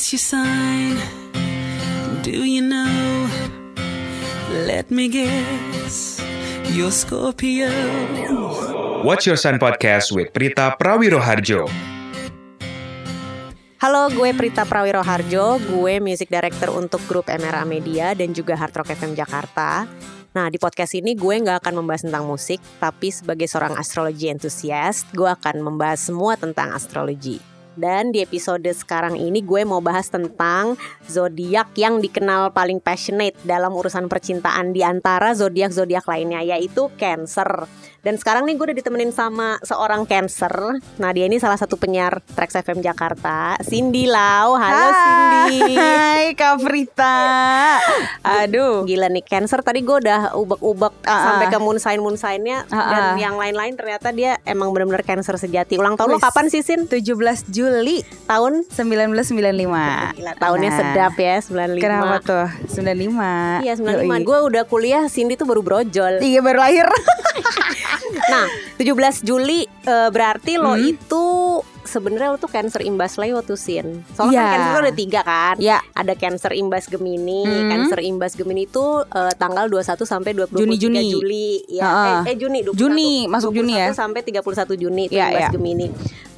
What's your sign? Do you know? Let me guess. You're Scorpio. Watch Your Sun Podcast with Prita Prawiroharjo. Halo, gue Prita Prawiroharjo, gue music director untuk grup MRA Media dan juga Hard Rock FM Jakarta. Nah, di podcast ini gue nggak akan membahas tentang musik, tapi sebagai seorang astrologi enthusiast, gue akan membahas semua tentang astrologi. Dan di episode sekarang ini gue mau bahas tentang zodiak yang dikenal paling passionate dalam urusan percintaan di antara zodiak-zodiak lainnya yaitu Cancer. Dan sekarang nih gue udah ditemenin sama seorang Cancer. Nah, dia ini salah satu penyiar Trax FM Jakarta, Cindy Lau. Halo Cindy. Hai Kak Prita Aduh Gila nih Cancer tadi gue udah ubek-ubek Ah, ah. sampai ke moon sign moon sign-nya Ah, dan yang lain-lain ternyata dia emang benar-benar Cancer sejati. Ulang tahun lo Wis. kapan sih Sin? 17 Juli Tahun 1995 Gila, tahunnya Nah, sedap ya 95. Kenapa tuh? 95 Iya 95 Yoi. Gue udah kuliah Cindy tuh baru brojol Iya baru lahir Nah 17 Juli eh, Berarti lo Hmm. itu sebenarnya lo tuh Cancer imbas Leo tuh Sin Soalnya Iya. kan Cancer tuh ada tiga kan Ya Ada Cancer imbas Gemini Hmm. Cancer imbas Gemini itu eh, tanggal 21 sampai 23 Juni, Juni. Juli ya, Heeh. eh, eh Juni 21, Juni, masuk Juni ya. 21 sampai 31 Juni itu Iya, imbas iya. Gemini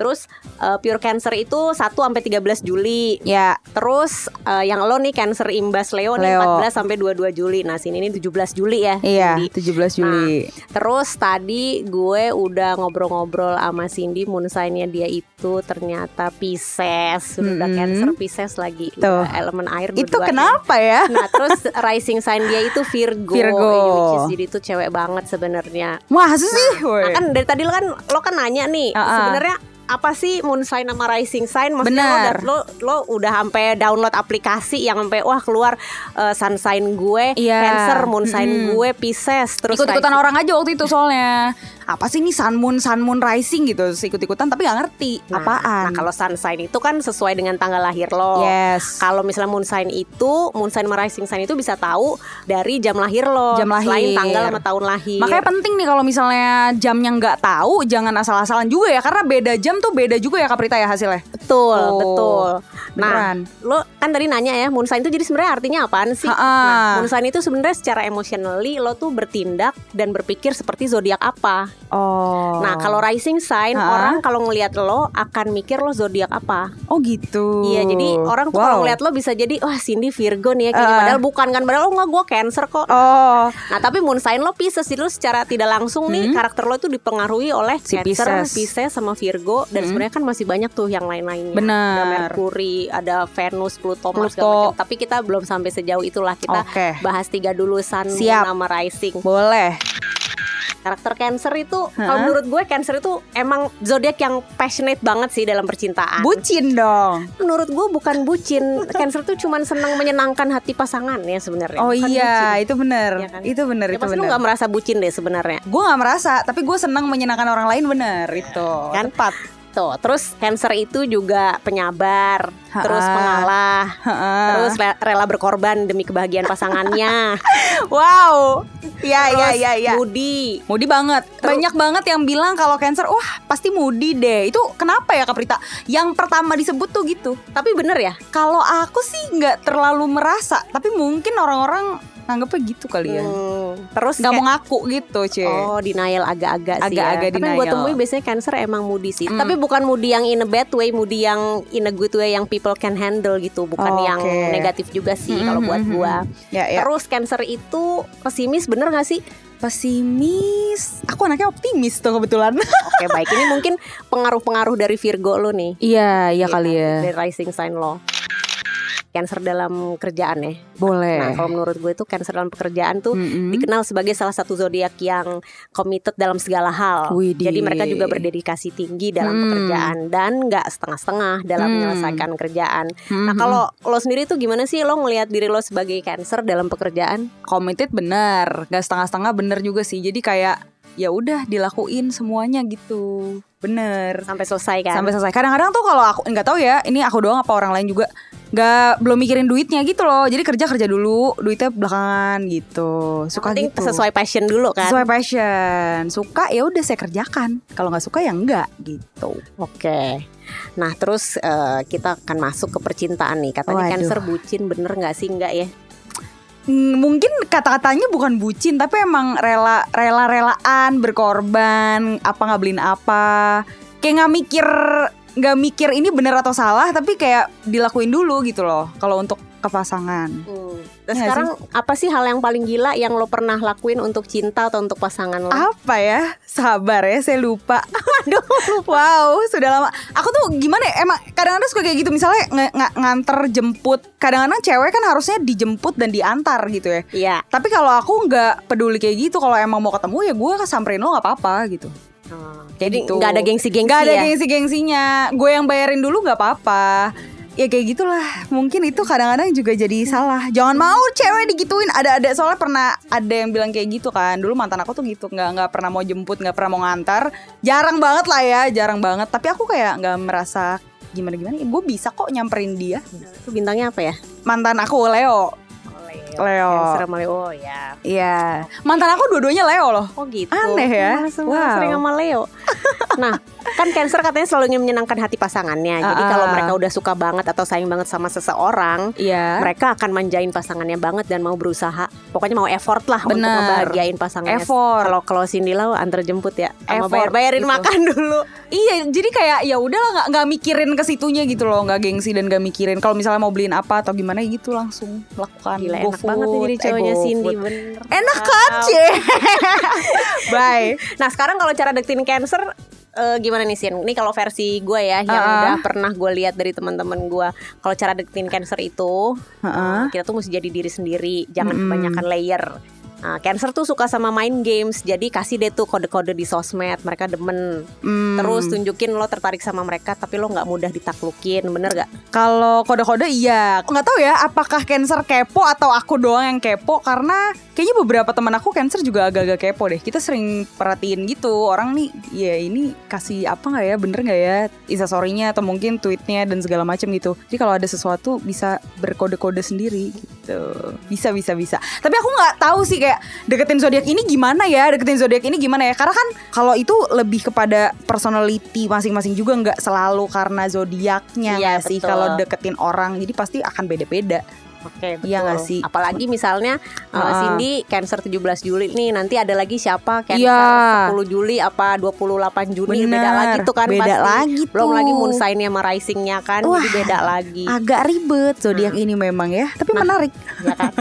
Terus eh, Pure Cancer itu 1 sampai 13 Juli Ya Terus eh, yang lo nih Cancer imbas Leo, nih Leo. 14 sampai 22 Juli. Nah, sini ini 17 Juli ya. Iya Cindy. 17 Juli Terus tadi gue udah ngobrol-ngobrol sama Cindy moon sign-nya dia itu ternyata Pisces. Udah Mm-mm. Cancer Pisces lagi. Tuh. Udah elemen air Itu kenapa ya? Nah, terus rising sign dia itu Virgo. Virgo. Which is jadi itu cewek banget sebenarnya. Masa sih? Nah Woi. kan dari tadi lo kan lo kan nanya nih Ah, ah. sebenarnya apa sih moon sign sama rising sign? Maksudnya lo, lo lo udah sampai download aplikasi yang sampai wah keluar uh, sun sign gue Iya. Cancer, moon sign Mm-mm. gue Pisces, terus Ikut-ikutan rising- orang aja waktu itu soalnya Apa sih ini Sun Moon, Sun Moon Rising gitu Terus Ikut-ikutan tapi gak ngerti Nah, Apaan Nah, kalau sun sign itu kan sesuai dengan tanggal lahir lo. Yes Kalau misalnya moon sign itu, moon sign sama rising sign itu bisa tahu dari jam lahir lo, Jam lahir. selain tanggal sama tahun lahir. Makanya penting nih kalau misalnya jamnya nggak tahu jangan asal-asalan juga ya karena beda jam tuh beda juga ya Kak Prita ya hasilnya. Betul, Oh, betul. beneran. Nah, lo kan tadi nanya ya, moon sign itu jadi sebenarnya artinya apaan sih? Ha-ha. Nah, moon sign itu sebenarnya secara emotionally lo tuh bertindak dan berpikir seperti zodiak apa. Oh. Nah, kalau rising sign, Ha-ha. orang kalau ngelihat lo akan mikir lo zodiak apa. oh gitu. Iya, jadi orang tuh kalau Wow. ngelihat lo bisa jadi wah Cindy Virgo nih ya kayaknya Ah. padahal bukan kan padahal oh enggak gue Cancer kok. Oh, Nah, tapi moon sign lo Pisces jadi lo secara tidak langsung nih Hmm. karakter lo itu dipengaruhi oleh Si Cancer, Pisces. Pisces sama Virgo dan sebenarnya kan masih banyak tuh yang lain-lainnya. Benar. Ada Mercury, ada Venus, Pluto, Mars, Pluto. segala macam. Tapi kita belum sampai sejauh itulah kita Oke. bahas tiga dulu Sun, Siap. sama Rising. boleh. Karakter Cancer itu kalau Hah? menurut gue Cancer itu emang zodiak yang passionate banget sih dalam percintaan. Bucin dong. menurut gue bukan bucin. Cancer tuh cuman senang menyenangkan hati pasangan ya sebenarnya. Oh bukan iya, bucin. itu bener. Iya kan? Itu bener, Ya, itu pasti lu gak merasa bucin deh sebenarnya. Gue gak merasa, tapi gue senang menyenangkan orang lain bener itu. Kan? Tepat. Tuh, terus Cancer itu juga penyabar, Ha-ha. terus pengalah, Heeh. terus le- rela berkorban demi kebahagiaan pasangannya. wow. Iya, iya, Terus iya, iya. Moody. Moody banget. Banyak banget yang bilang kalau cancer, wah pasti moody deh. Itu kenapa ya Kak Prita? Yang pertama disebut tuh gitu. Tapi bener ya? Kalau aku sih nggak terlalu merasa, tapi mungkin orang-orang nganggepnya gitu kali ya. Hmm, terus Nggak mau ngaku gitu, Cie. Oh denial agak-agak sih Agak-agak ya Tapi gue temui biasanya Cancer emang moody sih Mm. Tapi bukan moody yang in a bad way Moody yang in a good way Yang people can handle gitu Bukan Oh, yang oke. negatif juga sih Mm, Kalau buat gue Ya, ya. Terus Cancer itu pesimis bener gak sih? Pesimis. Aku anaknya optimis tuh kebetulan. Oke baik ini mungkin pengaruh-pengaruh dari Virgo lo nih Iya, iya Iya kali kan? ya. Dari rising sign lo Cancer dalam kerjaan ya Boleh. Nah kalau menurut gue itu Cancer dalam pekerjaan tuh Mm-mm. dikenal sebagai salah satu zodiak yang committed dalam segala hal. Widih. Jadi mereka juga berdedikasi tinggi dalam Hmm. pekerjaan dan nggak setengah-setengah dalam Hmm. menyelesaikan kerjaan. Mhm. Nah kalau lo sendiri tuh gimana sih lo ngelihat diri lo sebagai Cancer dalam pekerjaan? committed bener, gak setengah-setengah bener juga sih. Jadi kayak ya udah dilakuin semuanya gitu. Bener. Sampai selesai kan? Sampai selesai. Kadang-kadang tuh kalau aku nggak tahu ya, ini aku doang apa orang lain juga nggak belum mikirin duitnya gitu loh. Jadi kerja kerja dulu, duitnya belakangan gitu. Suka Penting gitu. sesuai passion dulu kan. Sesuai passion. Suka ya udah saya kerjakan. Kalau nggak suka ya enggak gitu. Oke. Nah terus eh, kita akan masuk ke percintaan nih. Katanya Waduh. cancer bucin bener nggak sih nggak ya? Mungkin kata-katanya bukan bucin tapi emang rela rela relaan berkorban apa nggak beliin apa. Kayak nggak mikir nggak mikir ini bener atau salah tapi kayak dilakuin dulu gitu loh. Kalau untuk ke pasangan. Hmm. Nah, sekarang apa sih hal yang paling gila yang lo pernah lakuin untuk cinta atau untuk pasangan lo? Apa ya? Sabar ya, saya lupa. Aduh, wow, sudah lama. Aku tuh gimana ya? Emang kadang-kadang suka kayak gitu misalnya ng- ng- nganter jemput. Kadang-kadang cewek kan harusnya dijemput dan diantar gitu ya. Iya. Tapi kalau aku nggak peduli kayak gitu, kalau emang mau ketemu ya gue samperin lo nggak apa-apa gitu. Oh, Kayak Jadi gitu. nggak ada gengsi-gengsi Nggak ada ya? gengsi-gengsinya. Gue yang bayarin dulu nggak apa-apa. Ya kayak gitulah. Mungkin itu kadang-kadang juga jadi salah. Jangan mau cewek digituin. Ada-ada soalnya pernah ada yang bilang kayak gitu kan. Dulu mantan aku tuh gitu. Nggak nggak pernah mau jemput, nggak pernah mau ngantar. Jarang banget lah ya, jarang banget. Tapi aku kayak nggak merasa gimana gimana. Gue bisa kok nyamperin dia. Itu bintangnya apa ya? Mantan aku Leo. Leo. Cancer sama Leo. Oh ya. Iya. Mantan aku dua-duanya Leo loh. Oh gitu. Aneh ya? Semua Wow. sering sama Leo. nah, kan Cancer katanya selalu ingin menyenangkan hati pasangannya. Jadi kalau ah. mereka udah suka banget atau sayang banget sama seseorang, Iya. mereka akan manjain pasangannya banget dan mau berusaha. Pokoknya mau effort lah untuk Bener. ngebahagiain pasangannya. Effort. Kalau kalau Cindy lah antar jemput ya, sama Effort bayar bayarin gitu. makan dulu. Iya, jadi kayak ya udahlah nggak nggak mikirin ke situnya gitu loh, nggak gengsi dan nggak mikirin kalau misalnya mau beliin apa atau gimana ya gitu langsung lakukan. Gila Go enak banget nih food, jadi eh, cowoknya go Cindy food. bener. Enak kan. Cie? Bye. Nah sekarang kalau cara deketin cancer eh, gimana nih Sin? Ini kalau versi gue ya yang Ah. udah pernah gue lihat dari teman-teman gue. Kalau cara deketin cancer itu Heeh. eh, kita tuh mesti jadi diri sendiri, jangan Mm-mm. kebanyakan layer. Nah, cancer tuh suka sama main games, jadi kasih deh tuh kode-kode di sosmed, mereka demen. Hmm. Terus tunjukin lo tertarik sama mereka, tapi lo nggak mudah ditaklukin, bener gak? Kalau kode-kode iya. Nggak tahu ya apakah cancer kepo atau aku doang yang kepo karena kayaknya beberapa teman aku cancer juga agak-agak kepo deh. Kita sering perhatiin gitu orang nih, ya ini kasih apa nggak ya, bener nggak ya instastorynya atau mungkin tweetnya dan segala macam gitu. Jadi kalau ada sesuatu bisa berkode-kode sendiri gitu. Bisa bisa bisa. Tapi aku nggak tahu sih kayak deketin zodiak ini gimana ya, deketin zodiak ini gimana ya? Karena kan kalau itu lebih kepada personality masing-masing juga nggak selalu karena zodiaknya Iya, sih? Kalau deketin orang jadi pasti akan beda-beda Oke, Iya betul. nggak sih? Apalagi misalnya uh. Cindy Cancer 17 Juli nih, nanti ada lagi siapa Cancer Iya. 10 Juli apa 28 Juni beda Bener, lagi tuh kan beda pasti. lagi Belum tuh. lagi moon sign-nya sama rising-nya kan, Wah. jadi beda lagi. agak ribet zodiak ini memang ya tapi Nah. menarik ya kan?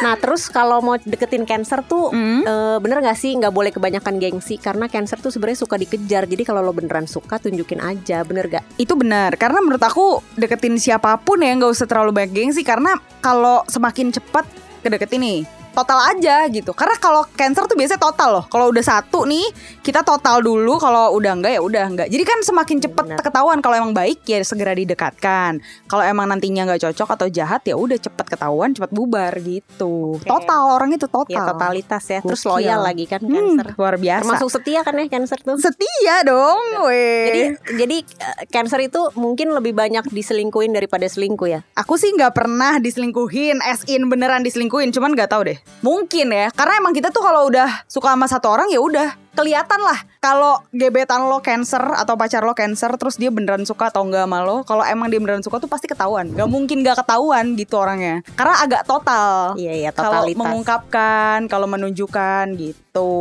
Nah, terus kalau mau deketin Cancer tuh Hmm. eh, bener gak sih nggak boleh kebanyakan gengsi karena Cancer tuh sebenarnya suka dikejar. Jadi kalau lo beneran suka tunjukin aja, bener gak? itu benar karena menurut aku deketin siapa pun ya nggak usah terlalu banyak gengsi karena kalau semakin cepat kedeketin nih total aja gitu karena kalau cancer tuh biasanya total loh kalau udah satu nih kita total dulu kalau udah enggak ya udah enggak jadi kan semakin cepat benar. ketahuan kalau emang baik ya segera didekatkan kalau emang nantinya nggak cocok atau jahat ya udah cepat ketahuan cepat bubar gitu Oke. total orang itu total Ya totalitas ya. Terus Gokil. loyal lagi kan Hmm, Cancer. luar biasa Termasuk setia kan ya Cancer tuh. setia dong weh Jadi jadi eh, Cancer itu mungkin lebih banyak diselingkuhin daripada selingkuh ya. Aku sih nggak pernah diselingkuhin, as in beneran diselingkuhin, cuman nggak tahu deh. Mungkin ya, karena emang kita tuh kalau udah suka sama satu orang ya udah kelihatan lah. Kalau gebetan lo cancer atau pacar lo cancer, terus dia beneran suka atau enggak sama lo. Kalau emang dia beneran suka tuh pasti ketahuan. Gak mungkin gak ketahuan gitu orangnya, karena agak total. Iya iya Kalau totalitas. mengungkapkan, kalau menunjukkan gitu.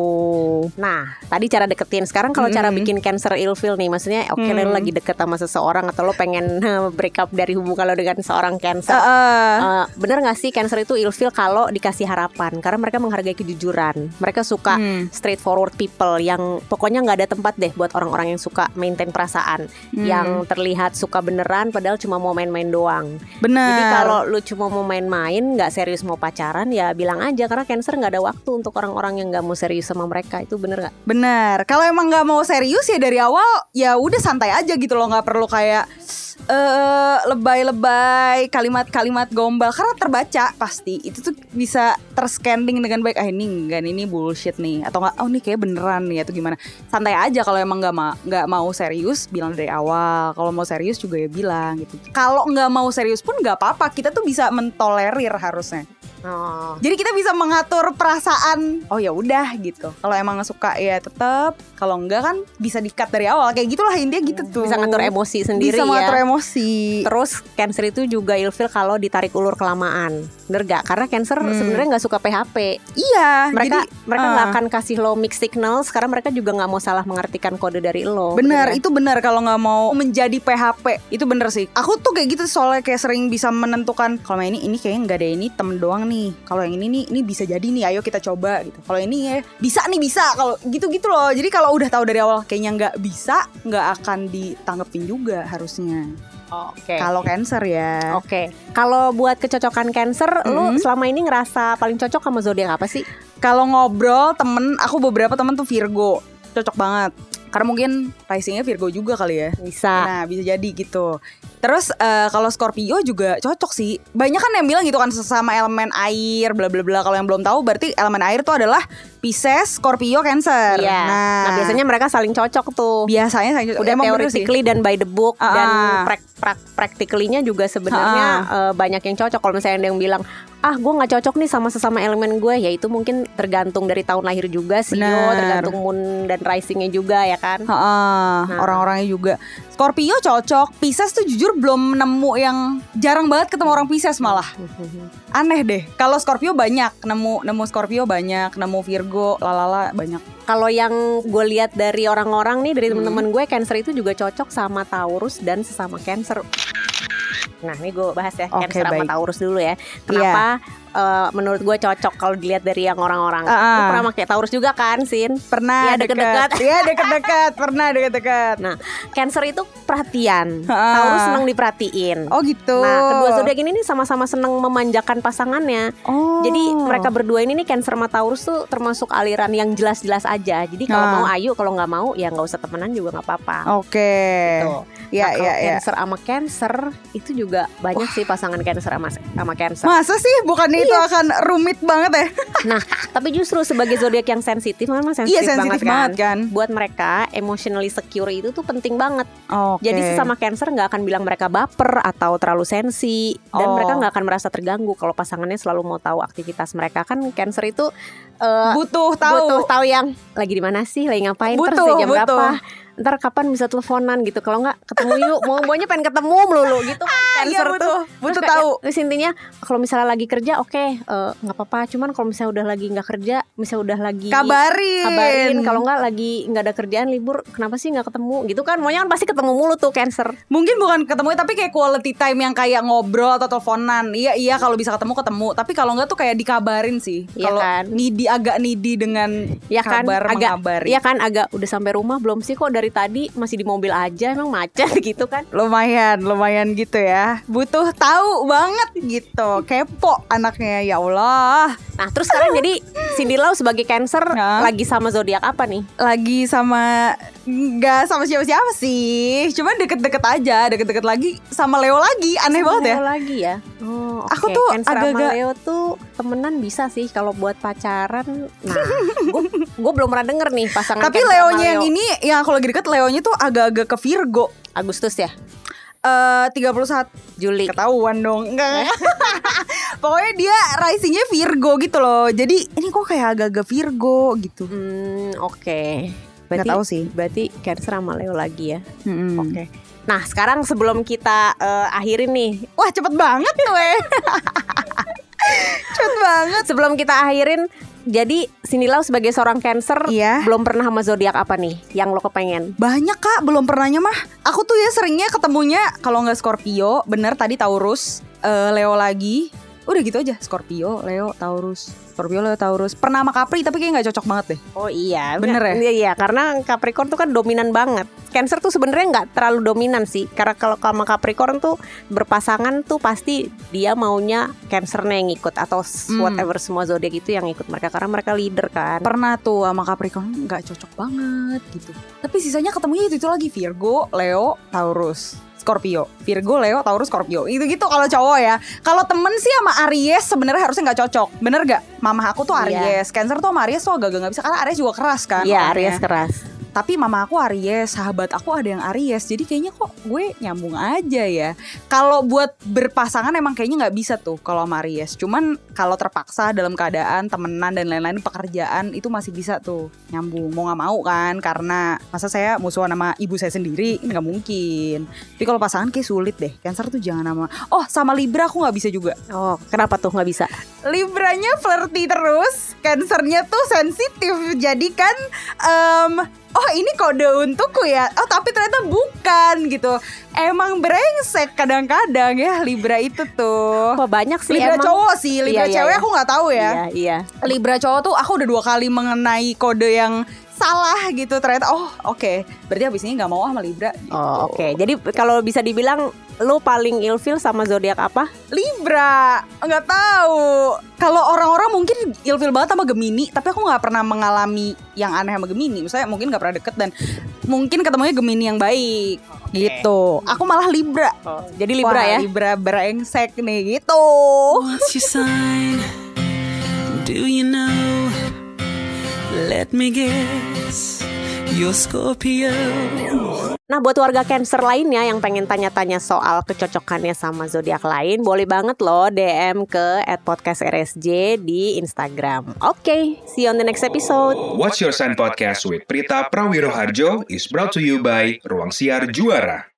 Nah, tadi cara deketin. Sekarang kalau cara Mm-mm. bikin cancer ilfeel nih, maksudnya oke lo Hmm. lagi deket sama seseorang atau lo pengen break up dari hubungan lo dengan seorang cancer. Heeh. Eh, bener gak sih cancer itu ilfeel kalau dikasih harapan karena mereka menghargai kejujuran mereka suka Hmm. straightforward people yang pokoknya nggak ada tempat deh buat orang-orang yang suka maintain perasaan Hmm. yang terlihat suka beneran padahal cuma mau main-main doang Bener. jadi kalau lu cuma mau main-main nggak serius mau pacaran ya bilang aja karena cancer nggak ada waktu untuk orang-orang yang nggak mau serius sama mereka itu bener gak? Bener. Kalau emang nggak mau serius ya dari awal ya udah santai aja gitu loh, nggak perlu kayak eh lebay-lebay kalimat-kalimat gombal karena terbaca pasti itu tuh bisa terscanning dengan baik ah ini enggak ini bullshit nih atau enggak oh ini kayak beneran beneran nih atau gimana. Santai aja kalau emang nggak ma nggak mau serius bilang dari awal. Kalau mau serius juga ya bilang gitu. Kalau nggak mau serius pun nggak apa-apa. Kita tuh bisa mentolerir harusnya. Oh. Jadi kita bisa mengatur perasaan. Oh ya udah gitu. Kalau emang nggak suka ya tetap. Kalau enggak kan bisa di-cut dari awal. Kayak gitulah intinya gitu tuh. Bisa ngatur emosi sendiri Bisa ya. mengatur emosi. Terus cancer itu juga ilfil kalau ditarik ulur kelamaan. Bener gak? Karena cancer sebenarnya nggak suka PHP. Iya. Mereka jadi, mereka nggak ah. akan kasih lo mixed signals karena mereka juga nggak mau salah mengartikan kode dari lo. Benar, kan? itu benar kalau nggak mau menjadi PHP itu bener sih. Aku tuh kayak gitu soalnya kayak sering bisa menentukan kalau ini ini kayaknya nggak ada ini temen doang nih. Kalau yang ini nih ini bisa jadi nih, ayo kita coba gitu. Kalau ini ya bisa nih bisa kalau gitu-gitu loh. Jadi kalau udah tahu dari awal kayaknya nggak bisa, nggak akan ditanggepin juga harusnya. Oke. Kalau cancer ya. Oke. Kalau buat kecocokan cancer, lo Mhm. selama ini ngerasa paling cocok sama zodiak apa sih? Kalau ngobrol temen, aku beberapa temen tuh Virgo, cocok banget. Karena mungkin risingnya Virgo juga kali ya. Bisa. Nah bisa jadi gitu Terus eh, kalau Scorpio juga cocok sih Banyak kan yang bilang gitu kan sesama elemen air bla bla bla Kalau yang belum tahu berarti elemen air itu adalah Pisces, Scorpio, Cancer Iya. Nah, Nah, biasanya mereka saling cocok tuh. biasanya saya udah emang bener sih. theoretically dan by the book Ah, dan ah. prak, prak, practically-nya juga sebenarnya eh, banyak yang cocok kalau misalnya ada yang bilang ah gue nggak cocok nih sama sesama elemen gue ya itu mungkin tergantung dari tahun lahir juga sih tergantung moon dan risingnya juga ya kan? Heeh, Nah. orang-orangnya juga. Scorpio cocok Pisces tuh jujur belum nemu yang Jarang banget ketemu orang Pisces malah. Aneh deh Kalau Scorpio banyak Nemu nemu Scorpio banyak Nemu Virgo Lalala banyak. Kalau yang gue lihat dari orang-orang nih dari Hmm. teman-teman gue cancer itu juga cocok sama Taurus dan sesama cancer Nah, ini gue bahas ya Oke, Cancer sama baik. Taurus dulu ya. Kenapa eh, menurut gue cocok kalau dilihat dari yang orang-orang. Ah, ah. Lu pernah pakai Taurus juga kan, Sin? Pernah Iya, deket-deket. Iya deket-deket Pernah deket-deket Nah, Cancer itu perhatian. Ah. Taurus senang diperhatiin. Oh gitu Nah, kedua zodiak ini nih sama-sama senang memanjakan pasangannya. Oh Jadi mereka berdua ini nih Cancer sama Taurus tuh termasuk aliran yang jelas-jelas aja. Jadi kalau Ah. mau ayo, kalau nggak mau ya nggak usah temenan juga nggak apa-apa. Oke Tuh. Ya nah, ya ya Cancer sama Cancer itu juga banyak sih pasangan Cancer sama sama Cancer. Masa sih bukannya itu Iya. akan rumit banget ya Nah, tapi justru sebagai zodiak yang sensitif memang sensitif, Iya sensitif banget kan Buat mereka emotionally secure itu tuh penting banget. Oke Jadi sesama Cancer nggak akan bilang mereka baper atau terlalu sensi dan Oh. mereka nggak akan merasa terganggu kalau pasangannya selalu mau tahu aktivitas mereka kan Cancer itu eh, Butuh tahu butuh tahu yang lagi di mana sih, lagi ngapain, terus Butuh, jam butuh. berapa. Ntar kapan bisa teleponan gitu Kalau nggak ketemu yuk Mau maunya pengen ketemu melulu gitu kan Iya Cancer tuh butuh Butuh Terus kayak- tahu Terus intinya kalau misalnya lagi kerja oke eh, nggak apa-apa. Cuman kalau misalnya udah lagi nggak kerja, misalnya udah lagi Kabarin kabarin. Kalau nggak lagi nggak ada kerjaan libur, kenapa sih nggak ketemu? Gitu kan? Maunya kan pasti ketemu mulu tuh cancer. Mungkin bukan ketemu tapi kayak quality time yang kayak ngobrol atau teleponan. Iya iya kalau bisa ketemu ketemu. Tapi kalau enggak tuh kayak dikabarin sih. Iya Kalau kan? needy agak needy dengan Ya kan? kabar agak mengabari. Iya kan? Agak udah sampai rumah belum sih kok dari tadi masih di mobil aja emang macet gitu kan? Lumayan, lumayan gitu ya. Butuh tahu banget gitu. Kepo anaknya ya Allah. Nah terus sekarang jadi Cindy Lau sebagai cancer Hah? lagi sama zodiak apa nih? Lagi sama nggak sama siapa-siapa sih. Cuma deket-deket aja, deket-deket lagi sama Leo lagi. Aneh banget ya. Leo lagi ya. Oh, Aku oke. tuh Cancer sama agak-agak- Leo tuh temenan bisa sih kalau buat pacaran. Nah, gue belum pernah denger nih pasangan. Tapi Leonya yang Leo. ini yang aku lagi deket Leonya tuh agak-agak ke Virgo. Agustus ya, Eh 31 Juli. ketahuan dong enggak pokoknya dia risingnya Virgo gitu loh jadi ini kok kayak agak-agak Virgo gitu Hmm, oke. nggak Berarti tahu sih berarti Cancer sama Leo lagi ya. Mm-mm. Oke. Nah, sekarang sebelum kita eh, akhirin nih, wah cepet banget tuh eh cepet banget sebelum kita akhirin jadi Cindy Lau sebagai seorang Cancer Iya. belum pernah sama zodiak apa nih yang lo kepengen? banyak kak belum pernahnya mah aku tuh ya seringnya ketemunya kalau nggak Scorpio bener tadi Taurus eh, Leo lagi udah gitu aja Scorpio Leo Taurus Scorpio Leo Taurus pernah sama Capri tapi kayak nggak cocok banget deh Oh iya, Bener ya? Iya, iya, karena Capricorn tuh kan dominan banget. Cancer tuh sebenarnya nggak terlalu dominan sih, karena kalau sama Capricorn tuh berpasangan tuh pasti dia maunya Cancernya yang ikut atau Hmm. whatever semua zodiak itu yang ikut mereka karena mereka leader kan. pernah tuh sama Capricorn nggak cocok banget gitu tapi sisanya ketemunya itu itu lagi Virgo Leo Taurus Scorpio, Virgo, Leo, Taurus, Scorpio. Itu gitu kalau cowok ya. Kalau temen sih sama Aries sebenarnya harusnya nggak cocok. Bener gak? Mamah aku tuh Iya. Aries. Cancer tuh sama Aries tuh agak-agak nggak bisa karena Aries juga keras kan. Iya, orangnya. Aries keras. Tapi mama aku Aries, sahabat aku ada yang Aries. Jadi kayaknya kok gue nyambung aja ya. Kalau buat berpasangan emang kayaknya nggak bisa tuh kalau sama Aries. Cuman kalau terpaksa dalam keadaan temenan dan lain-lain pekerjaan itu masih bisa tuh nyambung. Mau nggak mau kan karena masa saya musuhan sama ibu saya sendiri nggak mungkin. Tapi kalau pasangan kayak sulit deh. Cancer tuh jangan sama. Oh sama Libra aku nggak bisa juga. Oh, kenapa tuh nggak bisa? Libranya flirty terus, Cancernya tuh sensitif. Jadi kan, em, oh ini kode untukku ya. Oh tapi ternyata bukan gitu. Emang brengsek kadang-kadang ya Libra itu tuh. Kok banyak sih Libra emang? cowok sih, Libra Iya, iya, cewek iya. aku nggak tahu ya. Iya, iya. Libra cowok tuh aku udah dua kali mengenai kode yang salah gitu ternyata oh oke berarti abis ini nggak mau ah sama Libra gitu. Oh, oke. Jadi kalau bisa dibilang lu paling ilfil sama zodiak apa? Libra nggak tahu kalau orang-orang mungkin ilfil banget sama Gemini tapi aku nggak pernah mengalami yang aneh sama Gemini misalnya mungkin nggak pernah deket dan mungkin ketemunya Gemini yang baik gitu aku malah Libra Jadi Libra Wah, ya. Libra brengsek nih gitu What's your sign? Do you know? Let me guess. You're Scorpio. Nah, buat warga Cancer lainnya yang pengen tanya-tanya soal kecocokannya sama zodiak lain, boleh banget loh DM ke @podcastrsj di Instagram. Oke, see you on the next episode. What's Your Sign Podcast with Prita Prawiroharjo is brought to you by Ruang Siar Juara.